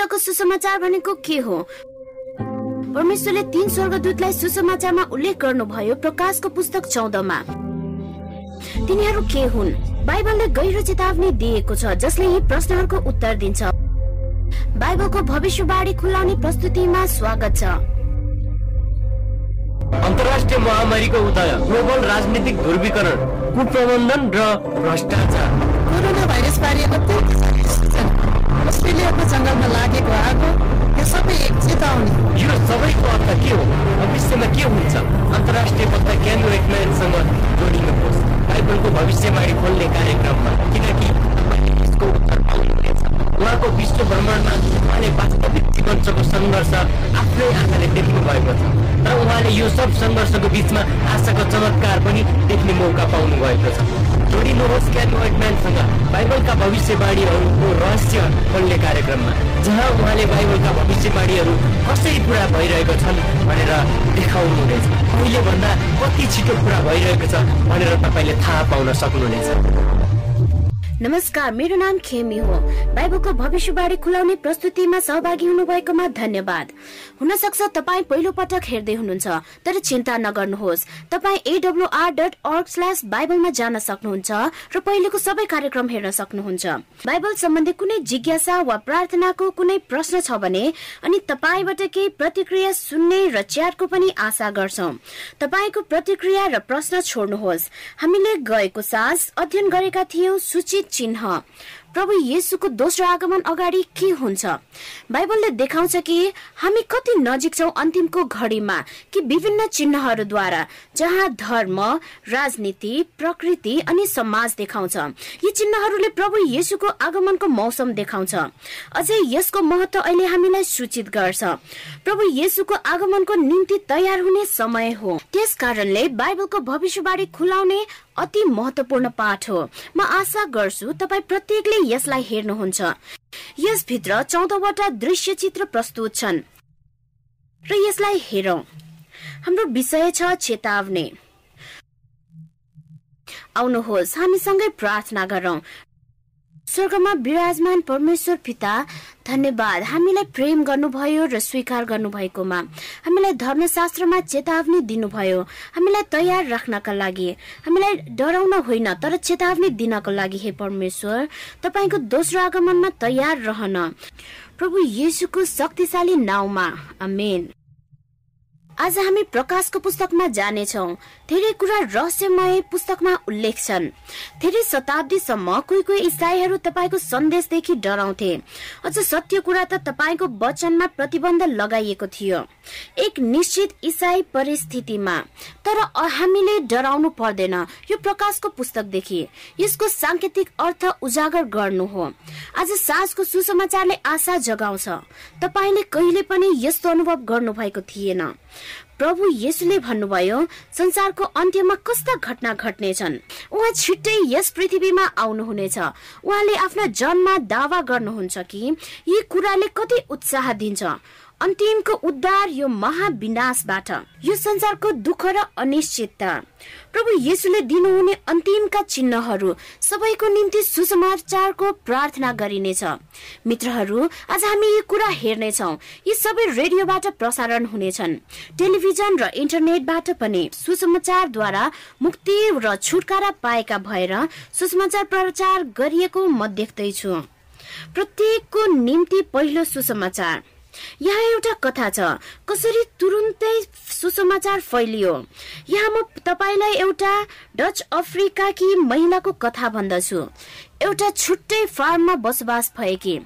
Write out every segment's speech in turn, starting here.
अन्तको सुसमाचार भनेको के हो? परमेश्वरले तीन स्वर्गदूतलाई सुसमाचारमा उल्लेख गर्नुभयो प्रकाशको पुस्तक चौधमा। तिनीहरू के हुन्? बाइबलले गहिरो चेतावनी दिएको छ जसले यी प्रश्नहरूको उत्तर दिन्छ। बाइबलको भविष्यवाणी खुलाउने प्रस्तुतिमा स्वागत छ। अन्तर्राष्ट्रिय महामारीको उदय ग्लोबल राजनीतिक ध्रुवीकरण कुप्रबन्धन र भ्रष्टाचार। कोरोना भाइरस बारे अस्ट्रेलियाको जङ्गलमा लागेको आगो यो सबै एक चेतावनी यो सबैको अर्थ के हो भविष्यमा के हुन्छ अन्तर्राष्ट्रिय पत्र क्यान वेटम्यानसँग जोडिनुहोस् बाइबलको भविष्यवाणी खोल्ने कार्यक्रममा किनकि यसको उत्तर उहाँको विश्व भ्रमणमा उहाँले वास्तविक जीवनको सङ्घर्ष आफ्नै आँखाले देख्नु भएको छ र उहाँले यो सब सङ्घर्षको बिचमा आशाको चमत्कार पनि देख्ने मौका पाउनु भएको छ जोडिनुहोस् क्यान वेटम्यानसँग बाइबलका भविष्यवाणीहरूको रहस्य खोल्ने कार्यक्रममा जहाँ उहाँले बाइबलका भविष्यवाणीहरू कसरी पुरा भइरहेको छन् भनेर देखाउनुहुनेछ। अहिले भन्दा कति छिटो पुरा भइरहेको छ भनेर तपाईँले थाहा पाउन सक्नुहुनेछ। नमस्कार मेरो नाम खेमी हो। बाइबलको भविष्यवाणी खुलाउने प्रस्तुतिमा सहभागी हुनुभएकोमा धन्यवाद। हुन सक्छ तपाईँ पहिलो पटक हेर्दै हुनुहुन्छ तर चिन्ता नगर्नुहोस्। तपाईँ एडब्लुआर डट अर्ग स्ल्यास बाइबलमा जान सक्नुहुन्छ र पहिलेको सबै कार्यक्रम हेर्न सक्नुहुन्छ। बाइबल सम्बन्धी कुनै जिज्ञासा वा प्रार्थनाको कुनै प्रश्न छ भने अनि तपाईँबाट केही प्रतिक्रिया सुन्ने र च्याटको पनि आशा गर्छौ। तपाईँको प्रतिक्रिया र प्रश्न छोड्नुहोस्। हामीले गएको सास अध्ययन गरेका थियौं सूचित चिन्ह प्रभु येसुको दोस्रो आगमन अगाडि के हुन्छ? बाइबलले देखाउँछ कि हामी कति नजिक छौँ अन्तिमको घडीमा कि विभिन्न चिन्हहरूद्वारा जहाँ धर्म राजनीति प्रकृति अनि समाज देखाउँछ। यी चिन्हहरूले प्रभु येसुको आगमनको मौसम देखाउँछ। अझै यसको महत्व अहिले हामीलाई सूचित गर्छ। प्रभु येसुको आगमनको निम्ति तयार हुने समय हो। त्यस कारणले बाइबलको भविष्यवाणी खुलाउने अति महत्वपूर्ण पाठ हो। म आशा गर्छु तपाईँ प्रत्येकले यसलाई हेर्नुहुन्छ। यसभित्र चौधवटा दृश्य चित्र प्रस्तुत छन्। र यसलाई हेरौं। हाम्रो विषय छ चेतावनी। आउनुहोस् हामीसँगै प्रार्थना गरौं। स्वर्गमा विराजमान परमेश्वर पिता धन्यवाद। हामीलाई प्रेम गर्नुभयो र स्वीकार गर्नुभएकोमा। हामीलाई धर्मशास्त्रमा चेतावनी दिनुभयो। हामीलाई तयार राख्नका लागि। हामीलाई डराउन होइन तर चेतावनी दिनको लागि हे परमेश्वर तपाईँको दोस्रो आगमनमा तयार रहन। प्रभु येसुको शक्तिशाली नाउँमा। अमेन आज हामी प्रकाशको पुस्तकमा जानेछौ। धेरै कुरा रहस्यमय पुस्तकमा उल्लेख छन्। धेरै शताब्दीसम्म कोही कोही इसाईहरू तपाईँको सन्देशदेखि डराउँथे। अझ सत्य कुरा त तपाईँको वचनमा प्रतिबन्ध लगाइएको थियो। एक निश्चित इसाई परिस्थितिमा। तर हामीले डराउनु पर्दैन यो प्रकाशको पुस्तकदेखि। यसको सांकेतिक अर्थ उजागर गर्नु हो। आज साँझको सुसमाचारले आशा जगाउँछ। तपाईँले कहिले पनि यस्तो अनुभव गर्नु भएको थिएन। प्रभु येसुले भन्नुभयो संसारको अन्त्यमा कस्ता घटना घट्नेछन्। उहाँ छिट्टै यस पृथ्वीमा आउनुहुनेछ। उहाँले आफ्नो जन्म दावा गर्नुहुन्छ कि यी कुराले कति उत्साह दिन्छ। अन्तिमको उद्धार यो महाविनाशबाट। यो संसारको दुःख र अनिश्चितता। प्रभु येसुले दिनुहुने अन्तिमका चिन्हहरू सबैको निम्ति सुसमाचारको प्रार्थना गरिनेछ। मित्रहरू आज हामी यी कुरा हेर्नेछौ। यी सबै रेडियोबाट प्रसारण हुनेछन्। टेलिभिजन र इन्टरनेटबाट पनि सुसमाचारद्वारा मुक्ति र छुटकारा पाएका भएर सुसमाचार प्रचार गरिएको म देख्दैछु। प्रत्येकको निम्ति पहिलो सुसमाचार। यहाँ एउटा कथा छ। कसरी तुरुन्तै सुसमाचार फैलियो? यहाँ म तपाईँलाई एउटा डच अफ्रिकाकी महिलाको कथा भन्दछु। एउटा छुट्टै फार्ममा बसोबास भएकी।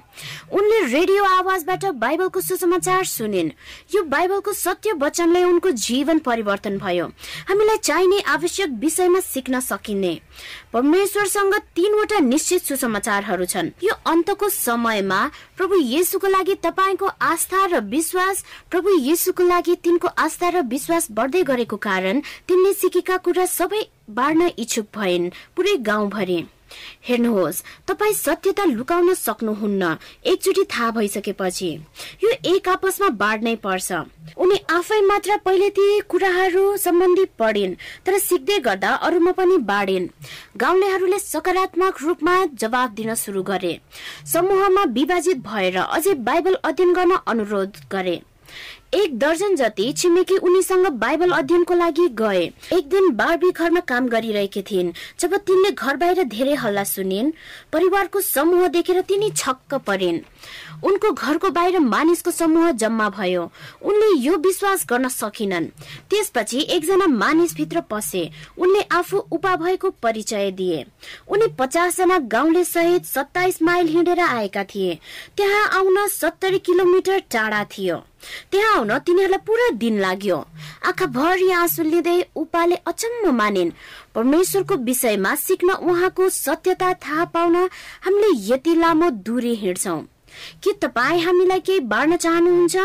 उनले रेडियो आवाजबाट बाइबलको सुसमाचार सुनिन्। यो बाइबलको सत्य वचनले उनको जीवन परिवर्तन भयो। हामीलाई चाहिने आवश्यक विषयमा सिक्न सकिने। परमेश्वरसँग तीनवटा निश्चित सुसमाचारहरू छन्। यो अन्तको समयमा प्रभु येसुको लागि तपाईँको आस्था र विश्वास प्रभु येसुको लागि तिनको आस्था र विश्वास बढ्दै गरेको कारण तिनले सिकेका कुरा सबै बाँड्न इच्छुक भइन् पुरै गाउँभरि। हेर्नुहोस् तपाईँ सत्यता लुकाउन सक्नुहुन्न। एकचोटि थाहा भइसकेपछि। यो एक आपसमा बाँड्नै पर्छ। उनी आफै मात्र पहिले ती कुराहरू सम्बन्धी पढिन् तर सिक्दै गर्दा अरूमा पनि बाँडिन्। गाउँलेहरूले सकारात्मक रूपमा जवाब दिन सुरु गरे। समूहमा विभाजित भएर अझै बाइबल अध्ययन गर्न अनुरोध गरे। एक दर्जन जति छिमेकी उनीसँग बाइबल अध्ययनको लागि गए। एक दिन बारबी घरमा काम गरिरहेकी थिइन्। जब तिनले घर बाहिर धेरै हल्ला सुनिन् परिवारको समूह देखेर तिनी छक्क परिन्। उनको घरको बाहिर मानिसको समूह जम्मा भयो। उनले यो विश्वास गर्न सकिनन्। त्यसपछि एकजना मानिस भित्र पसे। उनले आफू उपा भएको परिचय दिए। उनी पचास जना गाउँले सहित सत्ताइस माइल हिँडेर आएका थिए। त्यहाँ आउन सत्तरी किलोमिटर टाढा थियो। त्यहाँ आउन तिनीहरूलाई पुरा दिन लाग्यो। आँखाभरि आँसु लिँदै उपाले अचम्म मानिन्। परमेश्वरको विषयमा सिक्न उहाँको सत्यता थाहा पाउन हामीले यति लामो दूरी हिँड्छौ। के तपाईँ हामीलाई केही बाँड्न चाहनुहुन्छ?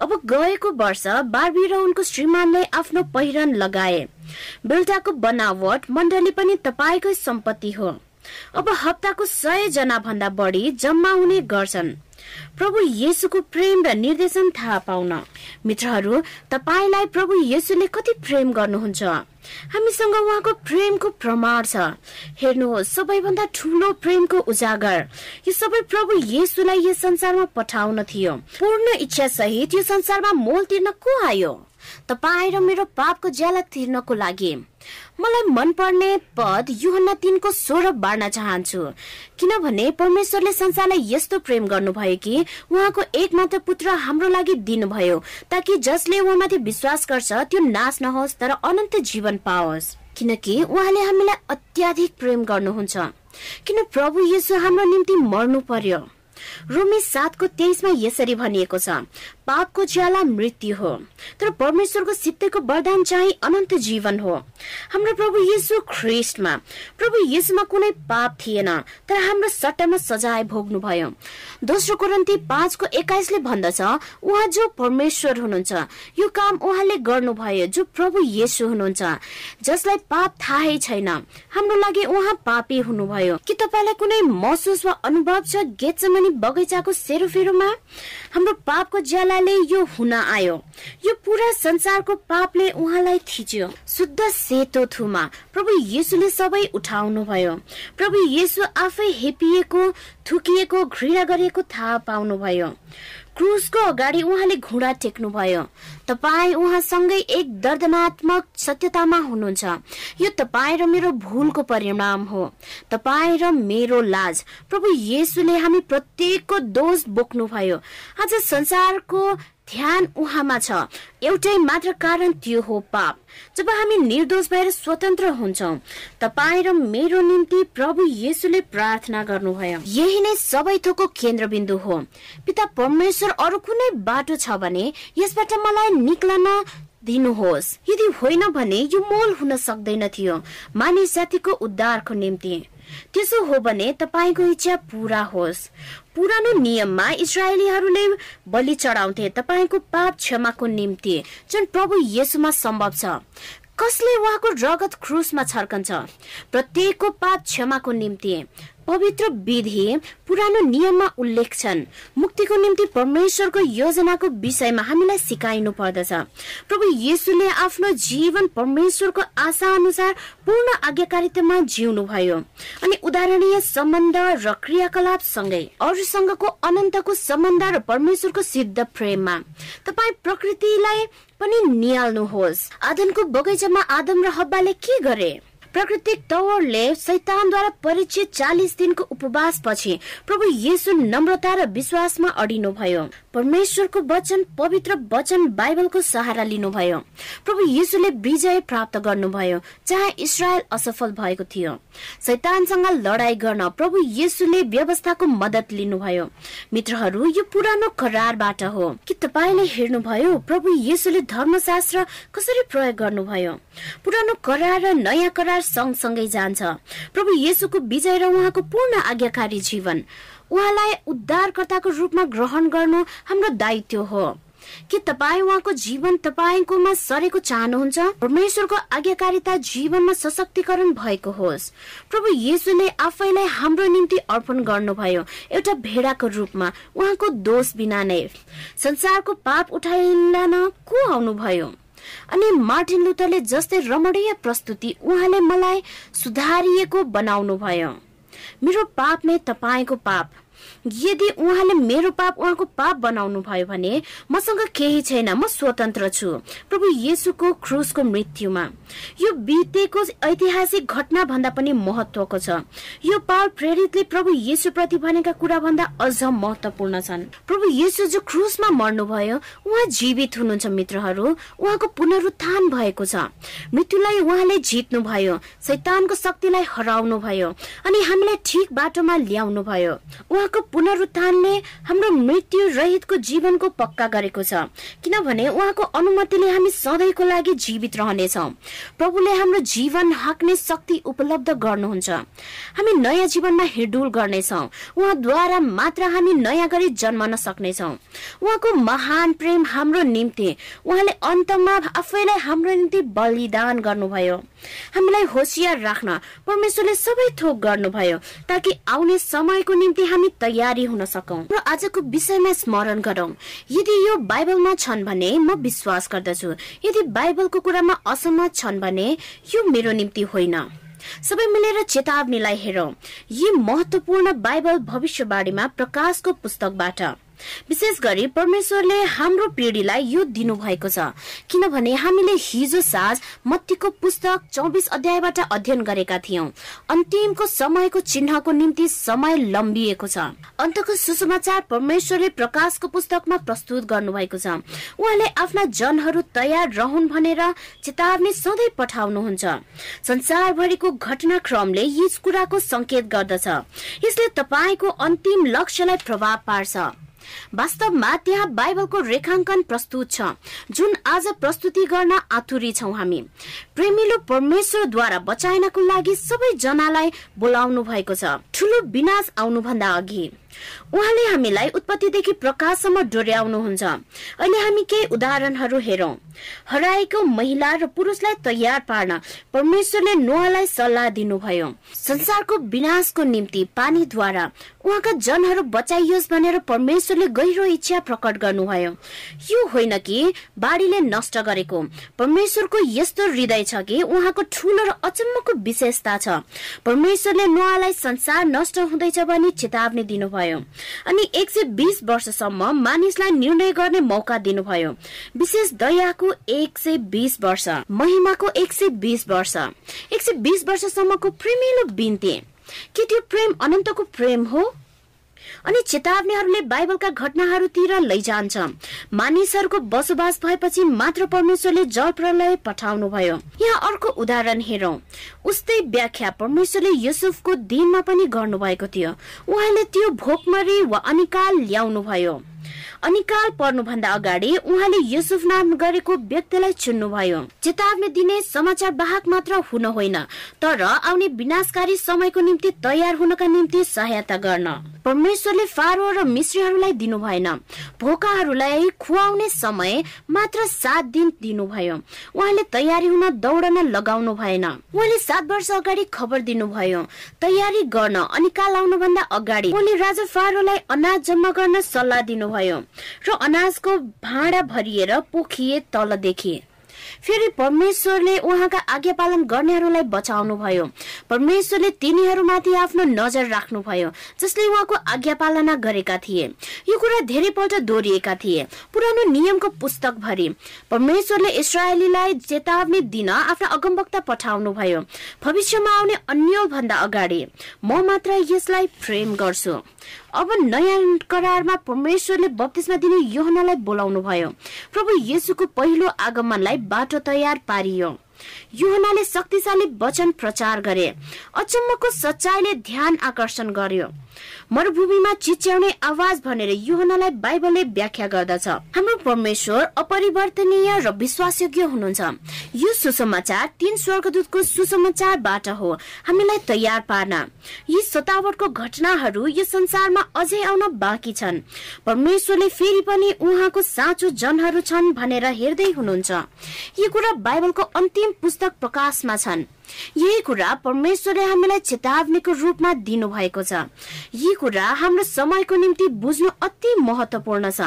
अब गएको वर्ष बार्बी र उनको श्रीमानले आफ्नो पहिरन लगाए। बेल्टाको बनावट मण्डली पनि तपाईँकै सम्पत्ति हो। अब हप्ताको सय जना भन्दा बढी जम्मा हुने गर्छन्। प्रभु येसुको प्रेम र निर्देशन थाहा पाउन। मित्रहरू तपाईँलाई प्रभु येसुले कति प्रेम गर्नुहुन्छ? हामीसँग उहाँको प्रेमको प्रमाण छ। हेर्नुहोस् सबैभन्दा ठुलो प्रेमको उजागर। यो सबै प्रभु येसुलाई यस संसारमा पठाउन थियो। पूर्ण इच्छा सहित यो संसारमा मोल तिर्न को आयो? तपाईँ र मेरो पापको ज्याला तिर्नको लागि। मलाई मनपर्ने पद युहन्ना तिनको सोह्र बाँड्न चाहन्छु। किनभने परमेश्वरले संसारलाई यस्तो प्रेम गर्नुभयो कि उहाँको एकमात्र पुत्र हाम्रो लागि दिनुभयो ताकि जसले उहाँमाथि विश्वास गर्छ त्यो नाश नहोस् तर अनन्त जीवन पाओस्। किनकि उहाँले हामीलाई अत्याधिक प्रेम गर्नुहुन्छ। किन प्रभु येसु हाम्रो निम्ति मर्नु पर्यो? रोमी सातको तेइसमा यसरी भनिएको छ पापको ज्याला मृत्यु हो। तर परमेश्वरको सित्तैको वरदान चाहिँ अनन्त जीवन हो। हाम्रो प्रभु येसु ख्रिस्टमा प्रभु येसुमा कुनै पाप थिएन तर हाम्रो सट्टामा सजाय भोग्नुभयो। दोस्रो कुरन्ती पाँचको एक्काइसले भन्दछ उहाँ जो परमेश्वर हुनुहुन्छ यो काम उहाँले गर्नुभयो जो प्रभु येसु हुनुहुन्छ। जसलाई पाप थाहै छैन हाम्रो लागि उहाँ पापी हुनुभयो। कि तपाईँलाई कुनै महसुस वा अनुभव छ गेचमनी बगैँचाको सेरोफेरोमा? हाम्रो पापको ज्यालाले यो हुन आयो। यो पुरा संसारको पापले उहाँलाई थिच्यो शुद्ध सेतो थुमा। प्रभु येसुले सबै उठाउनु भयो प्रभु येसु आफै हेपिएको थुकिएको घृणा गरिएको थाहा पाउनुभयो। क्रुसको अगाडि उहाँले घुँडा टेक्नुभयो। तपाईँ उहाँसँगै एक दर्दनात्मक सत्यतामा हुनुहुन्छ। यो तपाईँ र मेरो भूलको परिणाम हो। तपाईँ र मेरो लाज। प्रभु येसुले हामी प्रत्येकको दोष बोक्नुभयो। आज संसारको ध्यान उहाँमा छ। एउटै मात्र कारण त्यो हो पाप। जब हामी निर्दोष भएर स्वतन्त्र हुन्छौँ तपाईँ र मेरो निम्ति प्रभु येसुले प्रार्थना गर्नुभयो। यही नै सबै थोकको केन्द्रबिन्दु हो। पिता परमेश्वर अरू कुनै बाटो छ भने यसबाट मलाई निक्लन दिनुहोस्। यदि होइन भने यो मोल हुन सक्दैन थियो। मानिस जातिको उद्धारको निम्ति। त्यसो हो भने तपाईँको इच्छा पूरा होस्। पुरानो नियममा इसरायलीहरूले बलि चढाउँथे तपाईँको पाप क्षमाको निम्ति जुन प्रभु येसुमा सम्भव छ। कसले उहाँको रगत क्रुसमा छर्कन्छ? प्रत्येकको पाप क्षमाको निम्ति। पवित्र विधि पुरानो नियममा उल्लेख छन्। मुक्तिको निम्ति परमेश्वरको योजनाको विषयमा हामीलाई सिकाइनु पर्दछ। प्रभु येसुले आफ्नो जीवन परमेश्वरको आशा अनुसार पूर्ण आज्ञाकारितामा जिउनु भयो अनि उदाहरणीय सम्बन्ध र क्रियाकलाप सँगै अरूसँगको अनन्तको सम्बन्ध र परमेश्वरको सिद्ध प्रेममा। तपाईँ प्रकृतिलाई पनि निहाल्नुहोस् आदमको बगैँचामा आदम र हब्बाले के गरे? प्राकृतिक तवरले शैतानद्वारा परिचित चालिस दिनको उपवास पछि प्रभु येसु नम्रता र विश्वासमा अडिनु भयो परमेश्वरको वचन पवित्र वचन बाइबलको सहारा लिनुभयो। प्रभु येसुले विजय प्राप्त गर्नुभयो चाहे इसरायल असफल भएको थियो। शैतानसँग लडाई गर्न प्रभु येसुले व्यवस्थाको मदत लिनुभयो। मित्रहरू यो पुरानो करारबाट हो। कि तपाईँले हेर्नुभयो प्रभु येसुले धर्मशास्त्र कसरी प्रयोग गर्नुभयो? पुरानो करार र नयाँ करार सँगसँगै जान्छ। प्रभु येसुको विजय र उहाँको पूर्ण आज्ञाकारी जीवन। उहाँलाई उद्धारकर्ताको रूपमा ग्रहण गर्नु हाम्रो दायित्व हो। के तपाईँ उहाँको जीवन तपाईँकोमा सरेको चाहनुहुन्छ? परमेश्वरको आज्ञाकारिता जीवनमा सशक्तिकरण भएको होस्। प्रभु येसुले आफैलाई हाम्रो निम्ति अर्पण गर्नुभयो। एउटा भेडाको रूपमा उहाँको दोष बिना नै। संसारको पाप उठाइलान को आउनुभयो? अनि मार्टिन लुथरले जस्तै रमणीय प्रस्तुति उहाँले मलाई सुधारिएको बनाउनु भयो मेरो पाप नै तपाईँको पाप यदि उहाँले मेरो पाप उहाँको पाप बनाउनु भयो भने मसँग केही छैन म स्वतन्त्र छु। प्रभु येसुको क्रुसको मृत्युमा। यो बितेको ऐतिहासिक घटना भन्दा पनि महत्वको छ। यो पाल प्रेरितले प्रभु येसु प्रति भनेका कुरा भन्दा अझ महत्वपूर्ण छन्। प्रभु येसु जो क्रुसमा मर्नुभयो उहाँ जीवित हुनुहुन्छ मित्रहरू। उहाँको पुनरुत्थान भएको छ। मृत्युलाई उहाँले जित्नु भयो शैतानको शक्तिलाई हराउनु भयो अनि हामीलाई ठिक बाटोमा ल्याउनु भयो उहाँको पुनरुत्थानले हाम्रो मृत्यु रहितको जीवनको पक्का गरेको छ। किनभने उहाँको अनुमतिले हामी सधैँको लागि जीवित रहनेछौँ। प्रभुले हाम्रो जीवन हाक्ने शक्ति उपलब्ध गर्नुहुन्छ। हामी नयाँ जीवनमा हिडुल गर्नेछौँ। उहाँद्वारा मात्र हामी नयाँ गरी जन्मन सक्नेछौँ। उहाँको महान प्रेम हाम्रो निम्ति उहाँले अन्तमा आफैलाई हाम्रो निम्ति बलिदान गर्नुभयो। हामीलाई होसियार राख्न परमेश्वरले सबै थोक गर्नुभयो ताकि आउने समयको निम्ति हामी तयार हुन सकौं। र आजको विषयमा स्मरण गरौं। यदि यो बाइबलमा छन् भने म विश्वास गर्दछु। यदि बाइबलको कुरामा असहमत छन् भने यो मेरो निम्ति होइन। सबै मिलेर चेतावनीलाई हेरौं। यी महत्वपूर्ण बाइबल भविष्यवाणीमा प्रकाशको पुस्तकबाट विशेष गरी परमेश्वरले हाम्रो पिँढीलाई यो दिनुभएको छ। किनभने हामीले हिजो साँझ मत्तीको पुस्तक चौबिस अध्यायबाट अध्ययन गरेका थियौं। अन्तिमको समयको चिन्हको निम्ति समय लम्बिएको छ। अन्तको सुसमाचार परमेश्वरले प्रकाशको पुस्तकमा प्रस्तुत गर्नुभएको छ। उहाँले आफ्ना जनहरू तयार रहन् भनेर चेतावनी सधैँ पठाउनुहुन्छ। संसारभरिको घटनाक्रमले यस कुराको संकेत गर्दछ। यसले तपाईँको अन्तिम लक्ष्यलाई प्रभाव पार्छ। वास्तवमा त्यहाँ बाइबलको रेखाङ्कन प्रस्तुत छ जुन आज प्रस्तुति गर्न आतुरी छौँ हामी। प्रेमिलो परमेश्वरद्वारा बचाइनको लागि सबै जनालाई बोलाउनु भएको छ। ठुलो विनाश आउनुभन्दा अघि। उहाँले हामीलाई उत्पत्तिदेखि प्रकाशसम्म डोर्याउनुहुन्छ। अहिले हामी केही उदाहरणहरू हेरौं। हराएको महिला र पुरुषलाई तयार पार्न परमेश्वरले नोआलाई सल्लाह दिनुभयो। संसारको विनाशको निम्ति पानीद्वारा उहाँका जनहरू बचाइयोस् भनेर परमेश्वरले गहिरो इच्छा प्रकट गर्नुभयो। यो होइन कि बाढीले नष्ट गरेको। परमेश्वरको यस्तो हृदय छ कि उहाँको ठुलो र अचम्मको विशेषता छ। परमेश्वरले नोआलाई संसार नष्ट हुँदैछ भनी चेतावनी दिनुभयो। दिनुभयो अनि एक सय बिस वर्षसम्म मानिसलाई निर्णय गर्ने मौका दिनुभयो। विशेष दयाको एक सय बिस वर्ष महिमाको एक सय बिस वर्ष। एक सय बिस वर्षसम्मको प्रेमिलो बिन्ती। के त्यो प्रेम अनन्तको प्रेम हो? अनि चेतावनीहरूले बाइबलका घटनाहरूतिर लैजान्छ। मानिसहरूको बसोबास भएपछि मात्र परमेश्वरले जल प्रलय पठाउनु भयो यहाँ अर्को उदाहरण हेरौं। उस्तै व्याख्या परमेश्वरले युसुफको दिनमा पनि गर्नुभएको थियो। उहाँले त्यो भोकमरी वा अनिकाल ल्याउनु भयो अनिकाल पर्नुभन्दा अगाडि उहाँले युसुफ नाम गरेको व्यक्तिलाई चुन्नुभयो। चेतावनी दिने समाचार वाहक मात्र हुन होइन तर आउने विनाशकारी समयको निम्ति तयार हुनका निम्ति सहायता गर्न। परमेश्वरले फारो र मिश्रीहरूलाई दिनु भएन भोकाहरूलाई खुवाउने समय मात्र सात दिन दिनुभयो। उहाँले तयारी हुन दौडन लगाउनु भएन। उहाँले सात वर्ष अगाडि खबर दिनुभयो। तयारी गर्न अनिकाल आउनुभन्दा अगाडि उहाँले राजा फारोलाई अनाज जम्मा गर्न सल्लाह दिनुभयो र अनाजको भाँडा भरिएर पोखिए तलदेखि। फेरि परमेश्वरले उहाँका आज्ञा पालन गर्नेहरूलाई बचाउनु भयो। परमेश्वरले तिनीहरूमाथि आफ्नो नजर राख्नुभयो जसले उहाँको आज्ञा पालना गरेका थिए। यो कुरा धेरैपल्ट दोहोरिएका थिए। पुरानो नियमको पुस्तक भरि परमेश्वरले इसरायलीलाई चेतावनी दिन आफ्ना अगमवक्ता पठाउनु भयो भविष्यमा आउने अन्य भन्दा अगाडि म मात्र यसलाई प्रेम गर्छु। अब नयाँ करारमा परमेश्वरले बत्तिसमा दिने योहनालाई बोलाउनु भयो प्रभु येसुको पहिलो आगमनलाई बाटो तयार पारियो। योहनाले शक्तिशाली वचन प्रचार गरे। अचम्मको सच्चाइले ध्यान आकर्षण गर्यो। मरुभूमिमा चिच्याउने आवाज भनेर युहनालाई बाइबलले व्याख्या गर्दछ। हाम्रो परमेश्वर अपरिवर्तनीय र विश्वासयोग्य हुनुहुन्छ। यो सुसमाचार तीन स्वर्गदूतको सुसमाचारबाट हो। हामीलाई तयार पार्न। यी सतावटको घटनाहरू यो संसारमा अझै आउन बाँकी छन्। परमेश्वरले फेरि पनि उहाँको साँचो जनहरू छन् भनेर हेर्दै हुनुहुन्छ। यी कुरा बाइबलको अन्तिम पुस्तक प्रकाशमा छन्। यही कुरा परमेश्वरले हामीलाई चेतावनीको रूपमा दिनु भएको छ। यी कुरा हाम्रो समयको निम्ति बुझ्नु अति महत्वपूर्ण छ।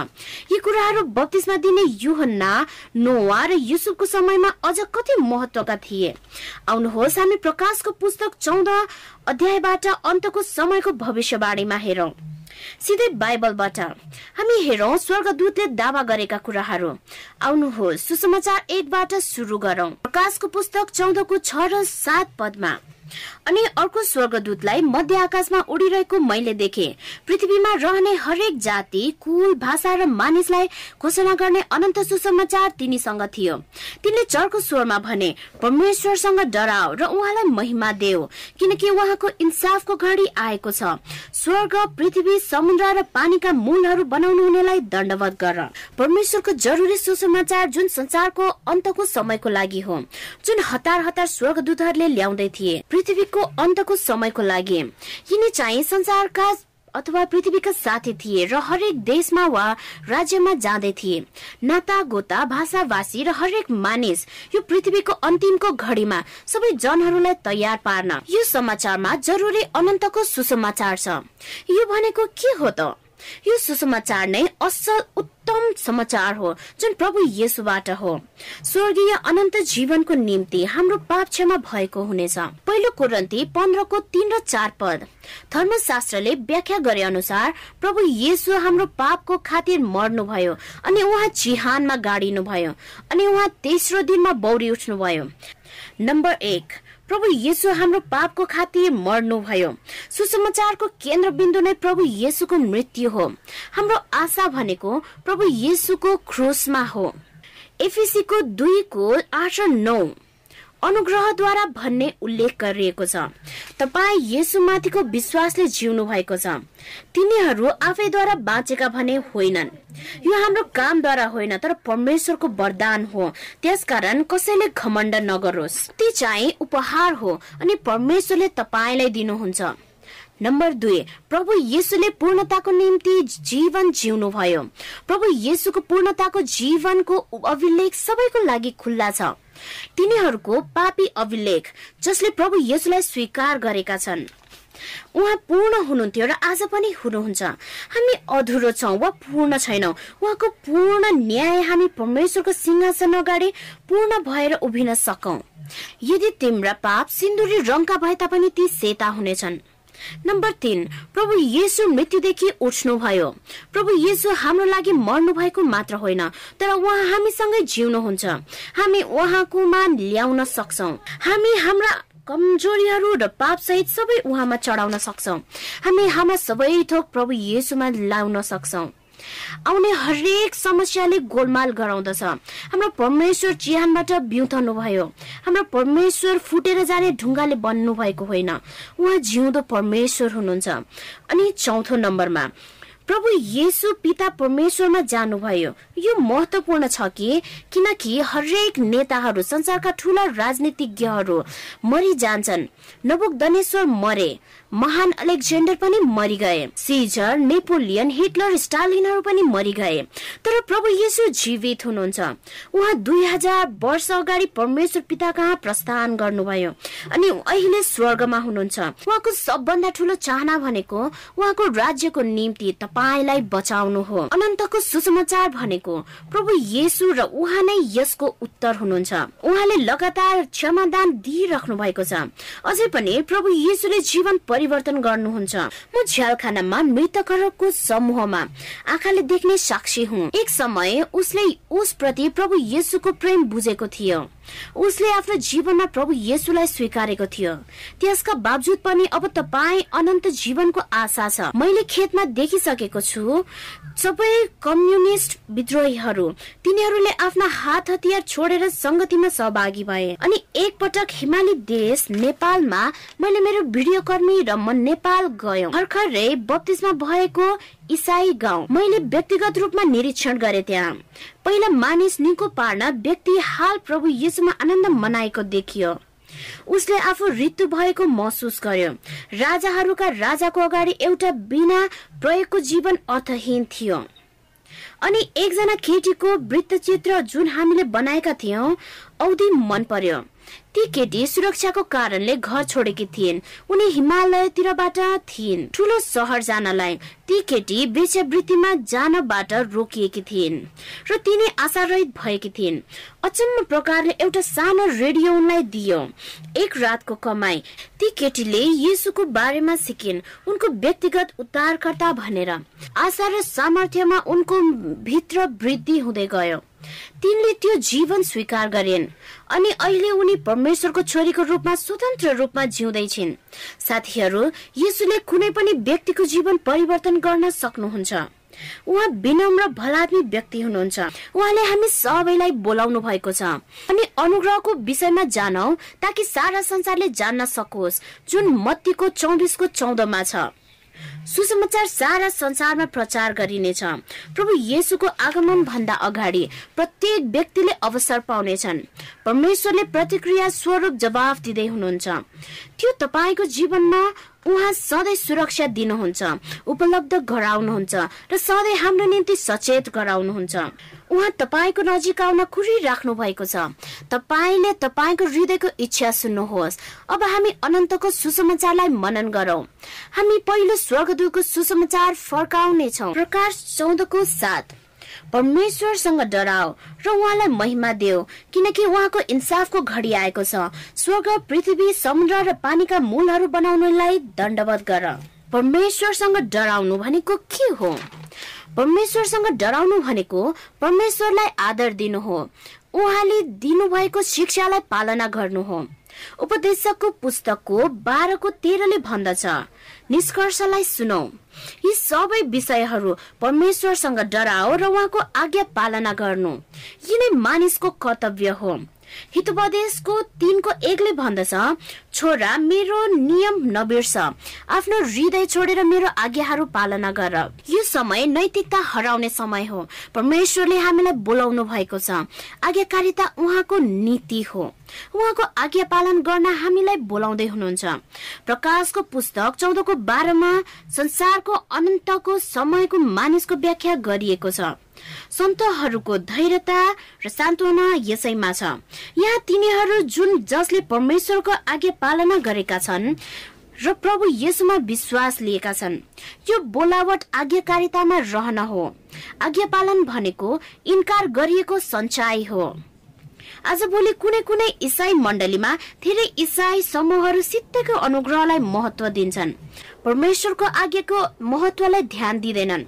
यी कुराहरू बत्तिसमा दिने युहन्ना नोवा र युसुफको समयमा अझ कति महत्वका थिए। आउनुहोस् हामी प्रकाशको पुस्तक चौध अध्यायबाट अन्तको समयको भविष्यवाणीमा हेरौं। सिधै बाइबलबाट हामी हेरौँ स्वर्गदूतले दावा गरेका कुराहरू। आउनुहोस् सुसमाचार एकबाट सुरु गरौँ। प्रकाशको पुस्तक चौधको छ र सात पदमा। अनि अर्को स्वर्गदूतलाई मध्य आकाशमा उडिरहेको मैले देखे। पृथ्वीमा रहने हरेक जाति कुल भाषा र मानिसलाई घोषणा गर्ने अनन्त सुसमाचार तिनीसँग थियो। तिनले चर्को स्वरमा भने परमेश्वरसँग डराओ र उहाँलाई महिमा देऊ किनकि उहाँको इन्साफको घडी आएको छ। स्वर्ग पृथ्वी समुद्र र पानीका मूलहरू बनाउनु हुनेलाई दण्डवत गर। परमेश्वरको जरुरी सुसमाचार जुन संसारको अन्तको समयको लागि हो जुन हतार हतार स्वर्गदूतहरूले ल्याउँदै थिए। पृथ्वीको अन्तको समयको लागि। यिनी चाहिँ संसारका अथवा पृथ्वीका साथी थिए र हरेक देशमा वा राज्यमा जाँदै थिए। नाता गोता भाषाभाषी र हरेक मानिस यो पृथ्वीको अन्तिमको घडीमा सबै जनहरूलाई तयार पार्न। यो समाचारमा जरुरी अनन्तको सुसमाचार छ। यो भनेको के हो त? यो सुसमाचार नै असल उत्तम समाचार हो जुन प्रभु येसुबाट हो। स्वर्गीय अनन्त जीवनको निम्ति हाम्रो पाप क्षमा भएको हुनेछ। पहिलो कुरन्ती पन्ध्रको तीन र चार पद। धर्मशास्त्रले व्याख्या गरे अनुसार प्रभु येसु हाम्रो पापको खातिर मर्नुभयो अनि उहाँ चिहानमा गाडिनु भयो अनि उहाँ तेस्रो दिनमा बौरी उठ्नुभयो। नम्बर एक प्रभु येसु हाम्रो पापको खातिर मर्नुभयो सुसमाचारको केन्द्रबिन्दु नै प्रभु येसुको मृत्यु हो। हाम्रो आशा भनेको प्रभु येसुको क्रोसमा हो। एफिसीको दुईको आठ र नौ। अनुग्रहद्वारा भन्ने उल्लेख गरिएको छ। तपाईँ यसुमाथिको विश्वासले जिउनु भएको छ। तिनीहरू आफैद्वारा बाँचेका भने होइनन्। यो हाम्रो कामद्वारा होइन तर परमेश्वरको वरदान हो। त्यसकारण कसैले घमण्ड नगरोस्। ती चाहिँ उपहार हो अनि परमेश्वरले तपाईँलाई दिनुहुन्छ। नम्बर दुई प्रभु येसुले पूर्णताको निम्ति जीवन जिउनु भयो प्रभु येसुको पूर्णताको जीवनको अभिलेख सबैको लागि खुल्ला छ। तिनीहरूको पापी अभिलेख जसले प्रभु येसुलाई स्वीकार गरेका छन्। उहाँ पूर्ण हुनुहुन्थ्यो र आज पनि हुनुहुन्छ। हामी अधुरो छौँ वा पूर्ण छैनौँ। उहाँको पूर्ण न्याय हामी परमेश्वरको सिंहासन अगाडि पूर्ण भएर उभिन सकौँ। यदि तिम्रा पाप सिन्दुरी रङका भए तापनि ती सेता हुनेछन्। नम्बर तीन प्रभु येसु मृत्युदेखि उठ्नुभयो। प्रभु येसु हाम्रो लागि मर्नु भएको मात्र होइन तर उहाँ हामीसँगै जिउनुहुन्छ। हामी उहाँकोमा ल्याउन सक्छौ। हामी हाम्रा कमजोरीहरू र पाप सहित सबै उहाँमा चढाउन सक्छौ। हामी हाम्रा सबै थोक प्रभु येसुमा ल्याउन सक्छौ। आउने हरेक समस्याले गोलमाल गराउँदछ। हाम्रो परमेश्वर चिहानबाट बिउतनु भयो हाम्रो परमेश्वर फुटेर जाने ढुङ्गाले बन्नु भएको होइन। उहाँ जिउँदो परमेश्वर हुनुहुन्छ। अनि चौथो नम्बरमा प्रभु येसु पिता परमेश्वरमा जानुभयो। यो महत्वपूर्ण छ कि किनकि हरेक नेताहरू संसारका ठुला राजनीतिज्ञहरू मरिजान्छन्। नबुक दनेश्वर मरे। महान अलेक्जेन्डर पनि मरिगए। सिजर नेपोलियन हिटलर स्टालिनहरू पनि मरिगए। तर प्रभु येसु जीवित हुनुहुन्छ। उहाँ दुई हजार वर्ष अगाडि परमेश्वर पिता कहाँ प्रस्थान गर्नुभयो अनि अहिले स्वर्गमा हुनुहुन्छ। उहाँको सबभन्दा ठुलो चाहना भनेको उहाँको राज्यको निम्ति तपाईँलाई बचाउनु हो। अनन्तको सुसमाचार भनेको प्रभु येसु र उहाँ नै यसको उत्तर हुनुहुन्छ। उहाँले लगातार क्षमादान दिइराख्नु भएको छ। अझै पनि प्रभु येसुले जीवन परिवर्तन गर्नुहुन्छ। म झ्यालखानामा मृतकहरूको समूहमा आँखाले देख्ने साक्षी हुँ। एक समय उसले उसप्रति प्रभु येसुको प्रेम बुझेको थियो। उसले आफ्नो जीवनमा प्रभु येसुलाई स्वीकारेको थियो। त्यसका बावजुद पनि अब तपाईँ अनन्त जीवनको आशा छ। मैले खेतमा देखिसकेको छु सबै कम्युनिस्ट विद्रोहीहरू तिनीहरूले आफ्ना हात हतियार छोडेर संगतिमा सहभागी भए। अनि एक पटक हिमाली देश नेपालमा मैले मेरो भिडियो कर्मी र म नेपाल गयौँ। भर्खरै बत्तिसमा भएको इसाई गाउँ मैले व्यक्तिगत रूपमा निरीक्षण गरे त्यहाँ। पहिला मानिस निको पार्न व्यक्ति हाल प्रभु यीशुमा आनन्द मनाएको देखियो। उसले आफू ऋतु भएको महसुस गर्यो। राजाहरूका राजाको अगाडि एउटा बिना प्रयोगको जीवन अर्थहीन थियो। अनि एकजना केटीको वृत्तचित्र जुन हामीले बनाएका थियौँ औधी मन पर्यो। ती केटी सुरक्षाको कारणले घर छोडेकी थिइन्। उनी हिमालयतिरबाट थिइन्। ठुलो सहर जानलाई ती केटी जानबाट रोकिएकी थिइन् र तिनी आशारहित भएकी थिइन्। अचम्म प्रकारले एउटा सानो रेडियो उनलाई दियो। एक रातको कमाई ती केटीले यीशुको बारेमा सिकिन्। उनको व्यक्तिगत उद्धारकर्ता भनेर। आशा र सामर्थ्यमा उनको भित्र वृद्धि हुँदै गयो। तिनले त्यो जीवन स्वीकार गरेन् अनि अहिले उनी परमेश्वरको छोरीको रूपमा स्वतन्त्र रूपमा जिउँदैछिन्। साथीहरू यसुले कुनै पनि व्यक्तिको जीवन परिवर्तन गर्न सक्नुहुन्छ। उहाँ विनम्र भलात्मी व्यक्ति हुनुहुन्छ। उहाँले हामी सबैलाई बोलाउनु भएको छ। अनि अनुग्रहको विषयमा जानौ ताकि सारा संसारले जान्न सकोस् जुन मत्तीको चौबिसको चौधमा छ। सुसमाचार सारा संसारमा प्रचार गरिनेछ। प्रभु येसुको आगमन भन्दा अगाडि प्रत्येक व्यक्तिले अवसर पाउनेछन्। परमेश्वरले प्रतिक्रिया स्वरूप जवाफ दिँदै हुनुहुन्छ। त्यो तपाईँको जीवनमा उहाँ सधैँ सुरक्षा दिनुहुन्छ उपलब्ध गराउनुहुन्छ र सधैँ हाम्रो निम्ति सचेत गराउनुहुन्छ। उहाँ तपाईँको नजिक आउन कुरिराख्नु भएको छ। तपाईँले तपाईँको हृदयको इच्छा सुन्नुहोस्। अब हामी अनन्तको सुसमाचारलाई मनन गरौँ। हामी पहिलो स्वर्गदूतको सुसमाचार फर्काउनेछौँ। प्रकाश चौधको साथ। परमेश्वरसँग डराओ र उहाँलाई महिमा देऊ किनकि उहाँको इन्साफको घडी आएको छ। स्वर्ग पृथ्वी समुद्र र पानीका मूलहरू बनाउनलाई दण्डवत गर। परमेश्वरसँग डराउनु भनेको के हो? परमेश्वरसँग डराउनु भनेको परमेश्वरलाई आदर दिनु हो। उहाँले दिनुभएको शिक्षालाई पालना गर्नु हो। उपदेशकको पुस्तकको बाह्रको तेह्रले भन्दछ। निष्कर्षलाई सुनौ। यी सबै विषयहरू परमेश्वरसँग डराओ र उहाँको आज्ञा पालना गर्नु। यिनै मानिसको कर्तव्य हो। हितोपदेशको तिनको एकले भन्दछ छोरा मेरो नियम नबिर्स। आफ्नो हृदय छोडेर मेरो आज्ञाहरू पालना गर। यो समय नैतिकता हराउने समय हो। परमेश्वरले हामीलाई बोलाउनु भएको छ। आज्ञाकारिता उहाँको नीति हो। उहाँको आज्ञा पालन गर्न हामीलाई बोलाउँदै हुनुहुन्छ। प्रकाशको पुस्तक चौधको बाह्रमा संसारको अनन्तको समयको मानिसको व्याख्या गरिएको छ। सन्तहरूको धैर्यता र सान्त्वना यसैमा छ। यहाँ तिनीहरू जुन जसले परमेश्वरको आज्ञा पालना गरेका छन् र प्रभु यसमा विश्वास लिएका छन् यो बोलावट आज्ञाकारितामा रहन हो। आज्ञा पालन भनेको इन्कार गरिएको सञ्चाइ हो। आज भोलि कुनै कुनै इसाई मण्डलीमा धेरै इसाई समूहहरू सित्तैको अनुग्रहलाई महत्व दिन्छन्। परमेश्वरको आज्ञाको महत्वलाई ध्यान दिँदैनन्।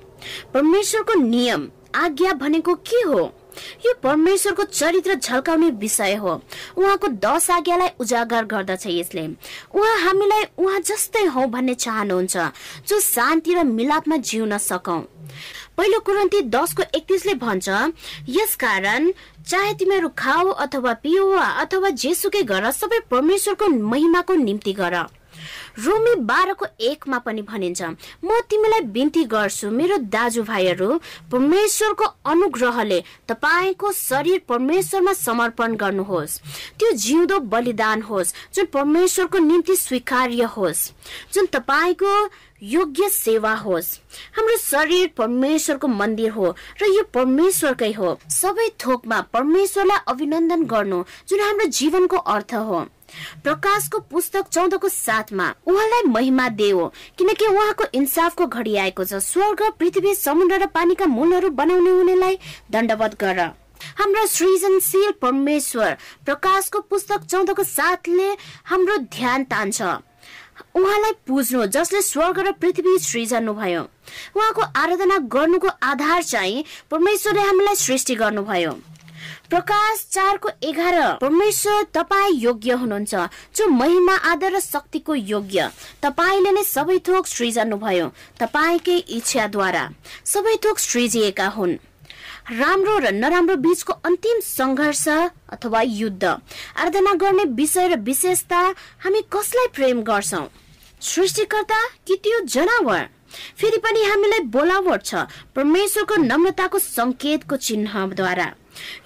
परमेश्वरको नियम आज्ञा भनेको के हो? यो परमेश्वरको चरित्र झल्काउने विषय हो। उहाँको दश आज्ञालाई उजागर गर्दछ यसले। उहाँ हामीलाई उहाँ जस्तै हौ भन्ने चाहनुहुन्छ जो शान्ति र मिलापमा जिउन सकौं। पहिलो कुरन्ती दसको एकतिसले भन्छ यस कारण चाहे तिमीहरू खाऊ अथवा पिउ अथवा जेसुकै गर सबै परमेश्वरको महिमाको निम्ति गर। रोमी बाह्रको एकमा पनि भनिन्छ म तिमीलाई बिन्ती गर्छु मेरो दाजुभाइहरू परमेश्वरको अनुग्रहले तपाईँको शरीर परमेश्वरमा समर्पण गर्नुहोस्। त्यो जिउँदो बलिदान होस् जुन परमेश्वरको निम्ति स्वीकार्य होस्। जुन तपाईँको योग्य सेवा होस्। हाम्रो शरीर परमेश्वरको मन्दिर हो र यो परमेश्वरकै हो। सबै थोकमा परमेश्वरलाई अभिनन्दन गर्नु जुन हाम्रो जीवनको अर्थ हो। प्रकाशको पुस्तक चौधको साथमा उहाँलाई महिमा देऊ किनकि उहाँको इन्साफको घडी आएको छ। स्वर्ग पृथ्वी समुद्र र पानीका मूलहरू बनाउने हुनेलाई दण्डवत गर। हाम्रो सृजनशील परमेश्वर प्रकाशको पुस्तक चौधको साथले हाम्रो ध्यान तान्छ। उहाँलाई पुज्नु जसले स्वर्ग र पृथ्वी सृजनु भयो। उहाँको आराधना गर्नुको आधार चाहिँ परमेश्वरले हामीलाई सृष्टि गर्नुभयो। प्रकाश चारको एघार परमेश्वर तपाईँ योग्य हुनुहुन्छ जो महिमा आदर र शक्तिको योग्य। तपाईँले नै सबै थोक सृजनु भयो तपाईँकै इच्छाद्वारा। सबै थोक सृजिएका हुन्। राम्रो र नराम्रो बीचको अन्तिम सङ्घर्ष अथवा युद्ध। आराधना गर्ने विषय र विशेषता हामी कसलाई प्रेम गर्छौ? सृष्टिकर्ता कि त्यो जनावर। फेरि पनि हामीलाई बोलावट छ परमेश्वरको नम्रताको संकेतको चिन्हद्वारा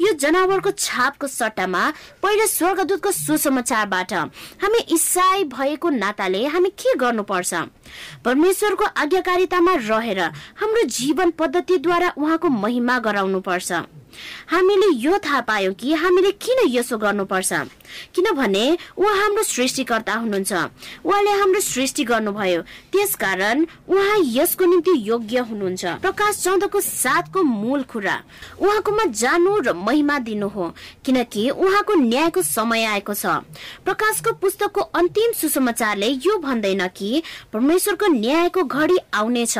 यो जनावरको छापको सट्टामा पहिलो स्वर्गदूतको सुसमाचारबाट हामी इसाई भएको नाताले हामी के गर्नुपर्छ? परमेश्वरको आज्ञाकारितामा रहेर हाम्रो जीवन पद्धतिद्वारा उहाँको महिमा गराउनु पर्छ हामीले यो थाहा पायौँ कि हामीले किन यसो गर्नुपर्छ। किनभने उहाँ हाम्रो सृष्टिकर्ता हुनुहुन्छ। उहाँले हाम्रो सृष्टि गर्नुभयो। त्यसकारण उहाँ यसको निम्ति योग्य हुनुहुन्छ। प्रकाश चौधको साथको मूल कुरा उहाँकोमा जानु र महिमा दिनु हो। किनकि उहाँको न्यायको समय आएको छ। प्रकाशको पुस्तकको अन्तिम सुसमाचारले यो भन्दैन कि परमेश्वरको न्यायको घडी आउनेछ।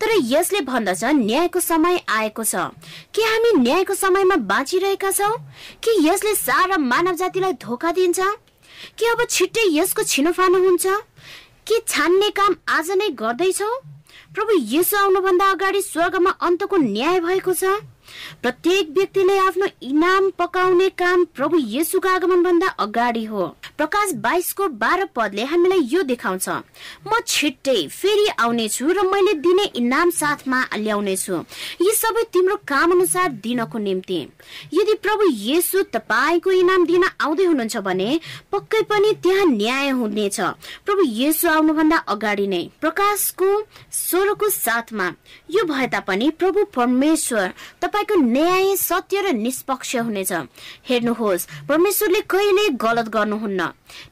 तर यसले भन्दछ न्यायको समय आएको छ। के हामी न्यायको समयमा बाँचिरहेका छौँ? कि यसले सारा मानव जातिलाई धोका दिन्छ? कि अब छिट्टै यसको छिनोफानो हुन्छ? के छान्ने काम आज नै गर्दैछौ? प्रभु यसो आउनुभन्दा अगाडि स्वर्गमा अन्तको न्याय भएको छ? प्रत्येक व्यक्तिले आफ्नो इनाम पकाउने काम प्रभु येसुको आगमन भन्दा अगाडि हो। प्रकाश बाइसको बाह्र पदले हामीलाई यो देखाउँछ। म छिट्टै फेरि आउनेछु र मैले दिने इनाम साथमा ल्याउनेछु। यी सबै तिम्रो काम अनुसार दिनको निम्ति। यदि प्रभु येसु तपाईँको इनाम दिन आउँदै हुनुहुन्छ भने पक्कै पनि त्यहाँ न्याय हुनेछ। प्रभु येसु आउनुभन्दा अगाडि नै प्रकाशको सोह्रको साथमा। यो भए तापनि प्रभु परमेश्वर तपाईँको न्याय सत्य र निष्पक्ष हुनेछ। हेर्नुहोस् परमेश्वरले कहिले गलत गर्नुहुन्न?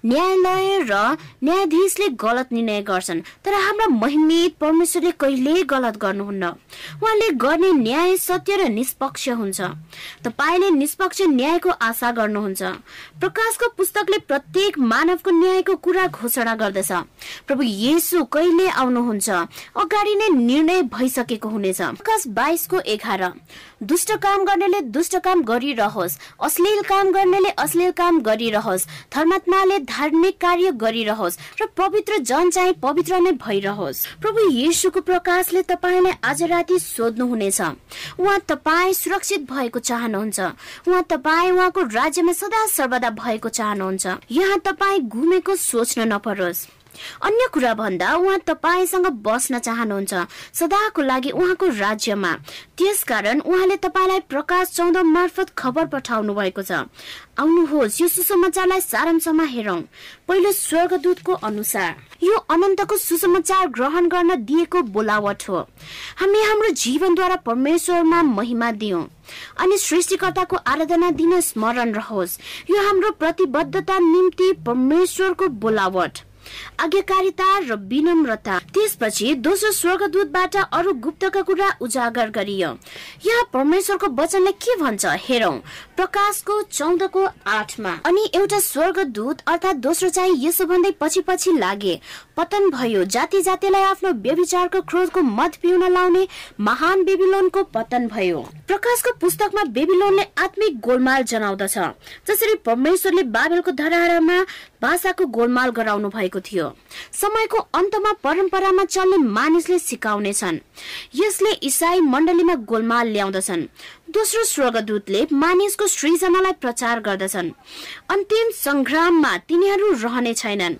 न्यायालय र न्यायाधीशले गलत निर्णय गर्छन् तर हाम्रा महिमित परमेश्वरले कहिले गलत गर्नुहुन्न? उहाँले गर्ने न्याय सत्य र निष्पक्ष हुन्छ। तपाईँले निष्पक्ष न्यायको आशा गर्नुहुन्छ। प्रकाशको पुस्तकले प्रत्येक मानवको न्यायको कुरा घोषणा गर्दछ। प्रभु येसु कहिले आउनुहुन्छ? अगाडि नै निर्णय भइसकेको हुनेछ। प्रकाश बाइसको एघार। दुष्ट काम गर्नेले दुष्ट काम गरिरहोस् अश्लील काम गर्नेले अश्लील काम गरिरहोस् धर्मात्माले धार्मिक कार्य गरिरहोस् र पवित्र जन चाहिँ पवित्र नै भइरहोस्। प्रभु येशुको प्रकाशले तपाईँलाई आज राति सोध्नुहुनेछ। उहाँ तपाईँ सुरक्षित भएको चाहनुहुन्छ। उहाँ तपाईँ उहाँको राज्यमा सदा सर्वदा भएको चाहनुहुन्छ। यहाँ तपाईँ घुमेको सोच्न नपरोस्। अन्य कुरा भन्दा उहाँ तपाईँसँग बस्न चाहनुहुन्छ सदाको लागि उहाँको राज्यमा। त्यसकारण उहाँले तपाईँलाई प्रकाश चौध मार्फत खबर पठाउनु भएको छ। आउनुहोस् यो सुसमाचारलाई सारांशमा हेरौँ। पहिलो स्वर्गदूतको अनुसार यो अनन्तको सुसमाचार ग्रहण गर्न दिएको बोलावट हो। हामी हाम्रो जीवनद्वारा परमेश्वरमा महिमा दियौँ। अनि सृष्टिकर्ताको आराधना दिन स्मरण रहोस्। यो हाम्रो प्रतिबद्धता निम्ति परमेश्वरको बोलावट। आज्ञाकारिता र विनम्रता। त्यसपछि दोस्रो स्वर्गदूतबाट अरू गुप्तका कुरा उजागर गरियो। यहाँ परमेश्वरको वचनले के भन्छ हेरौं। प्रकाशको चौधको आठमा। अनि एउटा स्वर्गदूत अर्थात् दोस्रो चाहिँ यसो भन्दै पछि पछि लागे पतन भयो। जाति जातिलाई आफ्नो व्यविचारको क्रोधको मत पिउन लाउने महान बेबिलोनको पतन भयो। प्रकाशको पुस्तकमा बेबिलोनले आत्मिक गोलमाल जनाउँदछ। जसरी परमेश्वरले बाबेलको धराहरामा भाषाको गोलमाल गराउनु भएको थियो। समयको अन्तमा परम्परामा चल्ने मानिसले सिकाउनेछन् यसले इसाई मण्डलीमा गोलमाल ल्याउँदछन्। दोस्रो स्वर्गदूतले मानिसको सृजनालाई प्रचार गर्दछन्। अन्तिम संग्राममा तिनीहरू रहने छैनन्।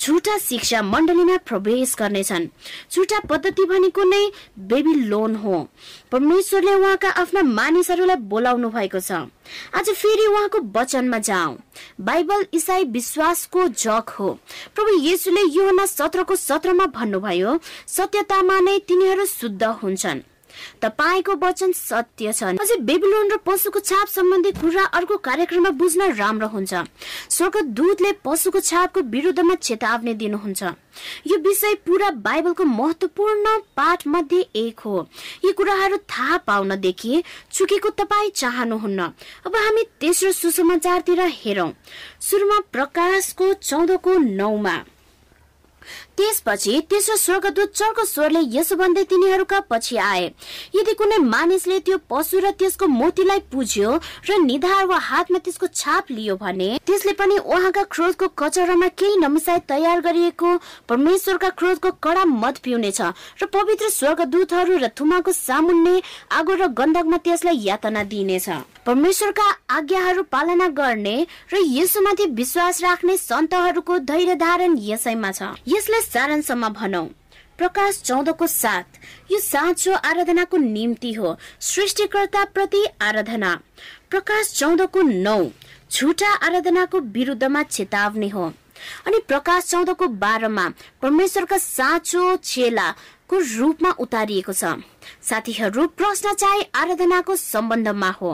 झुटा शिक्षा मण्डलीमा प्रवेश गर्नेछन्। झुटा पद्धति भनेको नै बेबी लोन हो। परमेश्वरले उहाँका आफ्ना मानिसहरूलाई बोलाउनु भएको छ। आज फेरि उहाँको वचनमा जाउँ बाइबल इसाई विश्वासको जग हो। प्रभु येसुले योहना सत्रको सत्रमा भन्नुभयो सत्यतामा नै तिनीहरू शुद्ध हुन्छन्। तपाईँको वचन सत्य छ। अझै बेबिलोन र पशुको छाप सम्बन्धी कुरा अर्को कार्यक्रममा बुझ्न राम्रो हुन्छ। स्वर्ग दूतले पशुको छापको विरुद्धमा चेतावनी दिनुहुन्छ। यो विषय पुरा बाइबलको महत्वपूर्ण पाठ मध्ये एक हो। यी कुराहरू थाहा पाउनदेखि चुकेको तपाईँ चाहनुहुन्न। अब हामी तेस्रो सुसमाचारतिर हेरौँ। सुरुमा प्रकाशको चौधको नौमा। त्यसपछि तेस्रो स्वर्गदूत चर्को स्वरले यसो भन्दै तिनीहरूका पछि आए। यदि कुनै मानिसले त्यो पशु र त्यसको मोतीलाई पुज्यो र निधार वा हातमा त्यसको छाप लियो भने त्यसले पनि उहाँका क्रोधको कचरामा केही नमिसाई तयार गरिएको परमेश्वरका क्रोधको कडा मत पिउनेछ र पवित्र स्वर्गदूतहरू र थुमाको सामुन्ने आगो र गन्धकमा त्यसलाई यातना दिइनेछ। परमेश्वरका आज्ञाहरू पालना गर्ने र यसुमाथि विश्वास राख्ने सन्तहरूको धैर्य धारण यसैमा छ। यसलाई सारांशमा भनौ। प्रकाश चौधको साथ यो साँचो आराधनाको निम्ति हो सृष्टिकर्ता प्रति आराधना। प्रकाश चौधको नौ झुटा आराधनाको विरुद्धमा चेतावनी हो। अनि प्रकाश चौधको बाह्रमा परमेश्वरका साँचो चेलाको रूपमा उतारिएको छ। साथीहरू प्रश्न चाहिँ आराधनाको सम्बन्धमा हो।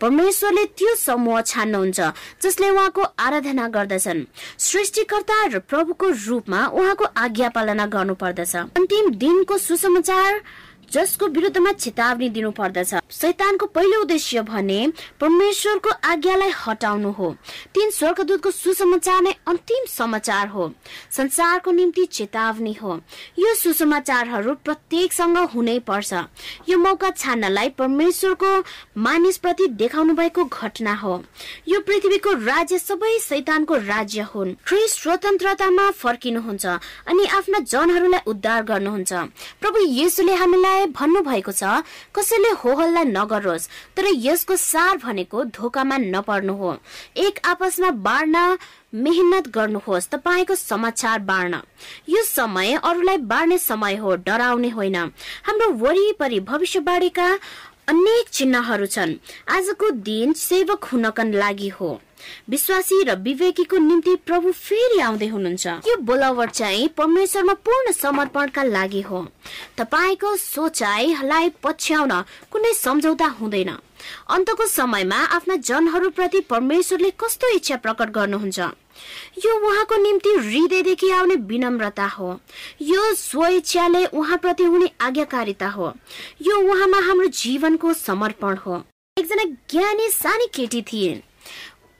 परमेश्वरले त्यो समूह छान्नुहुन्छ जसले उहाँको आराधना गर्दछन्। सृष्टिकर्ता र प्रभुको रूपमा उहाँको आज्ञा पालना गर्नु पर्दछ अन्तिम दिनको सुसमाचार जसको विरुद्धमा चेतावनी दिनु पर्दछ शैतानको पहिलो उद्देश्य भने परमेश्वरको आज्ञालाई हटाउनु हो। तीन स्वर्गदूतको सुसमाचार नै अन्तिम समाचार हो। संसारको निम्ति चेतावनी हो। यो सुसमाचारहरू प्रत्येकसँग हुनै पर्छ। यो मौका छान्नलाई परमेश्वरको मानिस प्रति देखाउनु भएको घटना हो। यो पृथ्वीको राज्य सबै शैतानको राज्य हुन्। ख्रिस्ट स्वतन्त्रतामा फर्किनुहुन्छ अनि आफ्ना जनहरूलाई उद्धार गर्नुहुन्छ। प्रभु येसुले हामीलाई भन्नु भएको छ कसैले हो हल्ला नगरोस् तर यसको सार भनेको धोकामा नपर्नु हो। एक आपसमा बाँड्न मेहनत गर्नुहोस् तपाईँको समाचार बाँड्न। यो समय अरूलाई बाँड्ने समय हो डराउने होइन। हाम्रो वरिपरि भविष्यवाणीका अनेक चिन्हहरू छन्। आजको दिन सेवक हुनका लागि हो। विश्वासी र विवेकीको निम्ति प्रभु फेरि आउँदै हुनुहुन्छ। यो बोलावट चाहिँ परमेश्वरमा पूर्ण समर्पणका लागि हो। तपाईँको सोचाइलाई पछ्याउन कुनै सम्झौता हुँदैन। अन्तको समयमा आफ्ना जनहरूप्रति परमेश्वरले कस्तो इच्छा प्रकट गर्नुहुन्छ? यो उहाँको निम्ति हृदयदेखि आउने विनम्रता हो। यो स्वेच्छाले उहाँप्रति हुने आज्ञाकारिता हो। यो उहाँमा हाम्रो जीवनको समर्पण हो। एकजना ज्ञानी सानी केटी थिए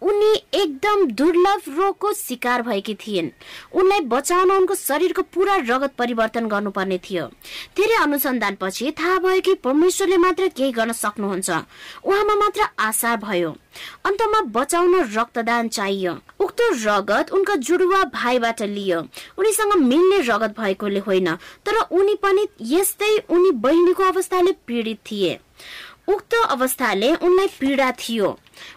उनी एकदम दुर्लभ रोगको शिकार भएकी थिइन्। उनलाई बचाउन उनको शरीरको पुरा रगत परिवर्तन गर्नुपर्ने थियो। धेरै अनुसन्धान पछि थाहा भयो कि परमेश्वरले मात्र केही गर्न सक्नुहुन्छ। उहाँमा मात्र आशा भयो। अन्तमा बचाउन रक्तदान चाहियो। उक्त रगत उनका जुडुवा भाइबाट लियो। उनीसँग मिल्ने रगत भएकोले होइन तर उनी पनि यस्तै उनी बहिनीको अवस्थाले पीडित थिए। उक्त अवस्थाले उनलाई पीडा थियो।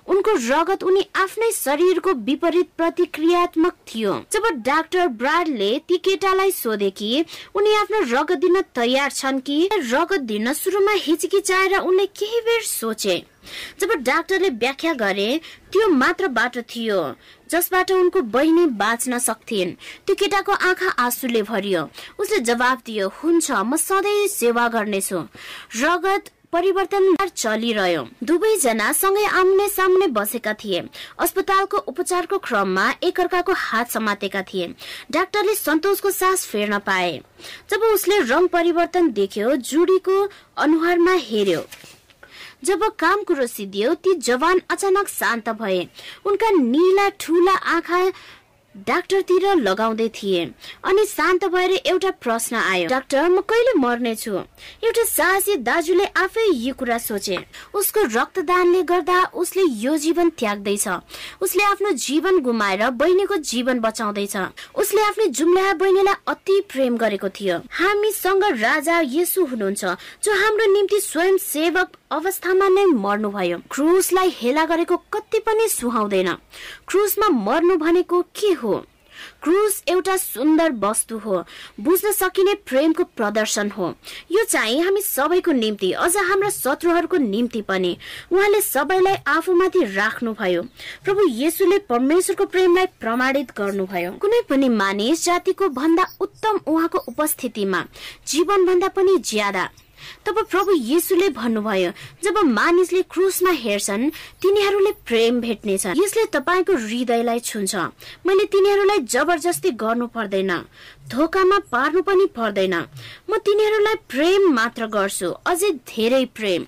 उनको रगत उनी आफ्नै शरीरको विपरीत प्रतिक्रियात्मक थियो। जब डाक्टर ब्राडले ती केटालाई सोधे कि उनी आफ्नो रगत दिन तयार छन् कि रगत दिन सुरुमा हिचकिचाएर उनले केही बेर सोचे। जब डाक्टरले व्याख्या गरे त्यो मात्र बाटो थियो जसबाट उनको बहिनी बाँच्न सक्थिन्। त्यो केटाको आँखा आँसुले भरियो। उसले जवाब दियो हुन्छ म सधैँ सेवा गर्नेछु। रगत परिवर्तन चलिरह्यो। दुवैजना सँगै आम्ने सामने बसेका थिए। अस्पतालको उपचारको क्रममा एकअर्काको हात समातेका थिए। डाक्टरले सन्तोषको सास फेर्न पाए। जब उसले रङ परिवर्तन देख्यो जुडीको अनुहारमा हेर्यो जब काम कुरो सिद्धियो ती जवान अचानक शान्त भए। उनका निला ठुला आँखा डाक्टरतिर लगाउँदै थिए। अनि शान्त भएर एउटा प्रश्न आयो। डाक्टर म कहिले मर्नेछु एउटा साहसी दाजुले आफै यो कुरा सोचे। उसको रक्तदानले गर्दा उसले यो जीवन त्याग्दैछ। उसले आफ्नो जीवन गुमाएर बहिनीको जीवन बचाउँदैछ। उसले आफ्नो जुम्ला बहिनीलाई अति प्रेम गरेको थियो। हामीसँग राजा यसु हुनुहुन्छ जो हाम्रो निम्ति स्वयं सेवक अवस्थामा नै मर्नुभयो। क्रुसलाई हेला गरेको कति पनि सुहाउँदैन। क्रुसमा मर्नु भनेको के हो? क्रुस एउटा सुन्दर वस्तु हो। बुझ्न सकिने प्रेमको प्रदर्शन हो। यो चाहिँ हामी सबैको निम्ति अझ हाम्रा शत्रुहरूको निम्ति पनि। उहाँले सबैलाई आफूमाथि राख्नुभयो। प्रभु येसुले परमेश्वरको प्रेमलाई प्रमाणित गर्नुभयो। कुनै पनि मानिस जातिको भन्दा उत्तम उहाँको उपस्थितिमा जीवन भन्दा पनि ज्यादा तब प्रभु येसुले भन्नुभयो जब मानिसले क्रुसमा हेर्छन् तिनीहरूले प्रेम भेट्नेछ यसले तपाईँको हृदयलाई छुन्छ। मैले तिनीहरूलाई जबरजस्ती गर्नु पर्दैन। धोकामा पार्नु पनि पर्दैन। म तिनीहरूलाई प्रेम मात्र गर्छु अझै धेरै प्रेम।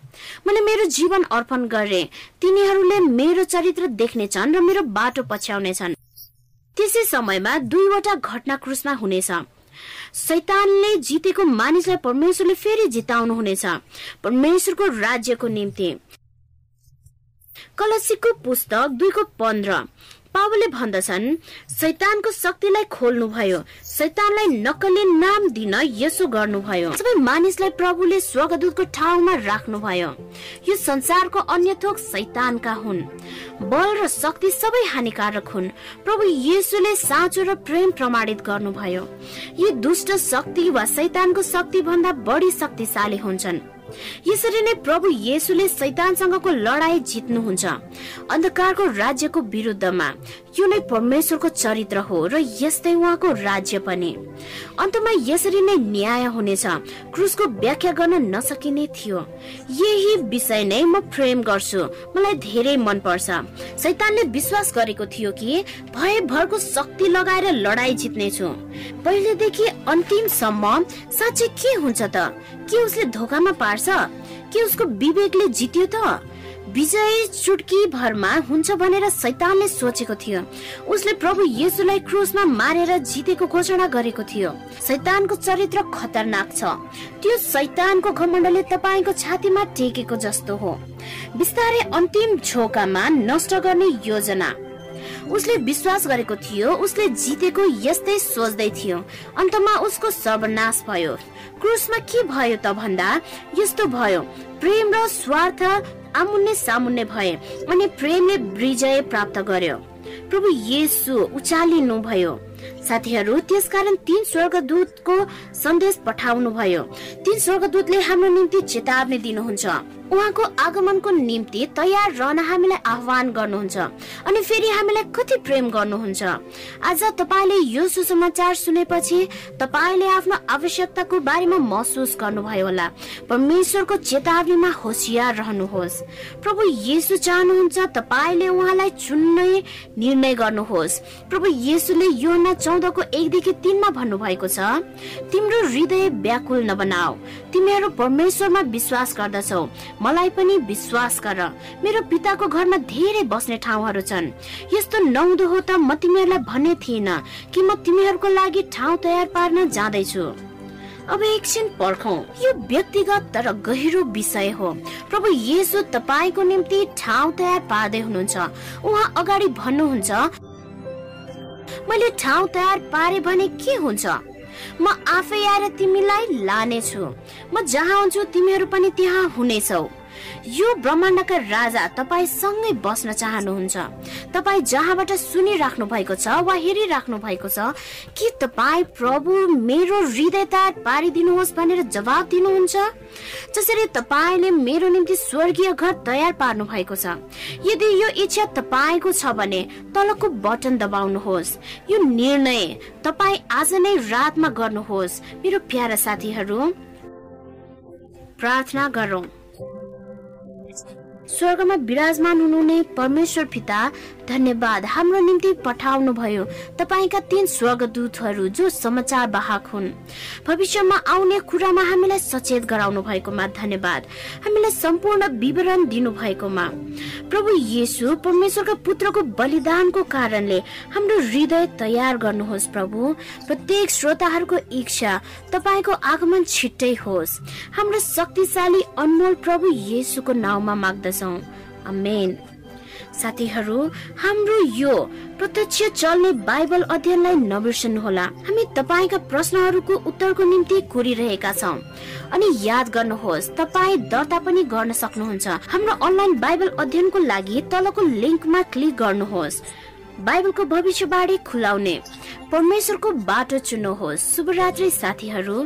मैले मेरो जीवन अर्पण गरे। तिनीहरूले मेरो चरित्र देख्नेछन् र मेरो बाटो पछ्याउनेछन् त्यसै समयमा दुईवटा घटना क्रुसमा हुनेछ। शैतानले जितेको मानिसलाई परमेश्वरले फेरि जिताउनु हुनेछ परमेश्वरको राज्यको निम्ति। कलसीको पुस्तक दुईको पन्ध्र। पावलले भन्दछन्। शैतानको शक्तिलाई खोल्नुभयो। शैतानलाई नक्कली नाम दिन यसो गर्नुभयो। सबै मानिसलाई प्रभुले स्वर्गदूतको ठाउँमा राख्नुभयो। यो संसारको अन्य थोक शैतानका हुन्। बल र शक्ति सबै हानिकारक हुन्। प्रभु येसुले साँचो र प्रेम प्रमाणित गर्नुभयो। यी दुष्ट शक्ति वा शैतानको शक्ति भन्दा बढी शक्तिशाली हुन्छन्। यसरी नै प्रभु येसुले शैतानसँगको लडाई जित्नुहुन्छ। अन्धकारको राज्यको विरुद्धमा यो नै परमेश्वरको चरित्र हो र यस्तै उहाँको राज्य पनि। अन्तमा यसरी नै न्याय हुनेछ। क्रुसको व्याख्या गर्न नसकिने थियो। यही विषय नै म प्रेम गर्छु। मलाई धेरै मन पर्छ शैतानले विश्वास गरेको थियो कि भयभरको शक्ति लगाएर लडाई जित्नेछु। पहिलेदेखि अन्तिमसम्म साँच्चै के हुन्छ त? के उसले धोकामा पार्छ? के उसको विवेकले जित्यो त? विजय चुटकी भरमा हुन्छ भनेर शैतानले सोचेको थियो। उसले प्रभु येसुलाई क्रुसमा मारेर जितेको घोषणा गरेको थियो। शैतानको चरित्र खतरनाक छ। त्यो शैतानको घमण्डले तपाईँको छातीमा टेकेको जस्तो हो। बिस्तारै अन्तिम झोकामा नष्ट गर्ने योजना। उसले विश्वास गरेको थियो। उसले जितेको यस्तै सोच्दै थियो। अन्तमा उसको सर्वनाश भयो। क्रुसमा के भयो त भन्दा यस्तो भयो। प्रेम र स्वार्थ आमुन्ने सामुन्ने भए अनि प्रेमले विजय प्राप्त गर्यो। प्रभु येसु उचालिनु भयो साथीहरू त्यसकारण तीन स्वर्गदूतको सन्देश पठाउनु भयो तीन स्वर्गदूतले हाम्रो निम्ति चेतावनी दिनुहुन्छ। उहाँको आगमनको निम्ति तयार रहन हामीलाई आह्वान गर्नुहुन्छ अनि फेरि हामीलाई कति प्रेम गर्नुहुन्छ। आज तपाईँले यो सुसमाचार सुनेपछि तपाईँले आफ्नो आवश्यकताको बारेमा महसुस गर्नुभयो होला। परमेश्वरको चेतावनीमा होसियार रहनुहोस्। प्रभु येसु चाहनुहुन्छ तपाईँले उहाँलाई चुन्ने निर्णय गर्नुहोस्। प्रभु येसुले यो चौधको एकदेखि तिनमा भन्नुभएको छ तिम्रो हृदय व्याकुल नबनाऊ। तिमीहरू परमेश्वरमा विश्वास गर्दछौ। मलाई पनि विश्वास गर। मेरो पिताको घरमा धेरै बस्ने ठाउँहरू छन्। यस्तो नहुँदो हो त म तिमीहरूलाई भन्ने थिएन कि म तिमीहरूको लागि ठाउँ तयार पार्न जाँदैछु। अब एकछिन पर्खौं। यो व्यक्तिगत तर गहिरो विषय हो। प्रभु येसु तपाईँको निम्ति ठाउँ तयार पार्दै हुनुहुन्छ। उहाँ अगाडि भन्नुहुन्छ मैले ठाउँ तयार पारे भने के हुन्छ? म आफै आएर तिमीलाई लानेछु। म जहाँ हुन्छु तिमीहरू पनि त्यहाँ हुनेछौ। यो ब्रह्माण्डका राजा तपाईँ सँगै बस्न चाहनुहुन्छ। तपाईँ जहाँबाट सुनिराख्नु भएको छ वा हेरिराख्नु भएको छ के तपाईँ प्रभु मेरो हृदय पारिदिनुहोस् भनेर जवाब दिनुहुन्छ? जसरी तपाईँले मेरो निम्ति स्वर्गीय घर तयार पार्नु भएको छ। यदि यो इच्छा तपाईँको छ भने तलको बटन दबाउनुहोस्। यो निर्णय तपाईँ आज नै रातमा गर्नुहोस्। मेरो प्यारा साथीहरू प्रार्थना गरौँ। स्वर्गमा विराजमान हुनुहुने परमेश्वर पिता धन्यवाद। हाम्रो निम्ति पठाउनु भयो तपाईँका तीन स्वर्गदूतहरू जो समाचार वाहक हुन्। भविष्यमा आउने कुरामा हामीलाई सचेत गराउनु भएकोमा धन्यवाद। हामीलाई सम्पूर्ण विवरण दिनु भएकोमा प्रभु येसु परमेश्वरका पुत्रको बलिदानको कारणले हाम्रो हृदय तयार गर्नुहोस् प्रभु। प्रत्येक श्रोताहरूको इच्छा तपाईँको आगमन छिट्टै होस्। हाम्रो शक्तिशाली अनमोल प्रभु येसुको नाउँमा माग्दछौ। अमेन साथीहरू हाम्रो यो प्रत्यक्ष चल्ने बाइबल अध्ययनलाई नबिर्सनुहोला। हामी तपाईँका प्रश्नहरूको उत्तरको निम्ति कोरिरहेका छौँ। अनि याद गर्नुहोस् तपाईँ दर्ता पनि गर्न सक्नुहुन्छ। हाम्रो अनलाइन बाइबल अध्ययनको लागि तलको लिङ्कमा क्लिक गर्नुहोस्। बाइबलको भविष्यवाणी खुलाउने। परमेश्वरको बाटो चुन्नुहोस्। शुभरात्रि साथीहरू।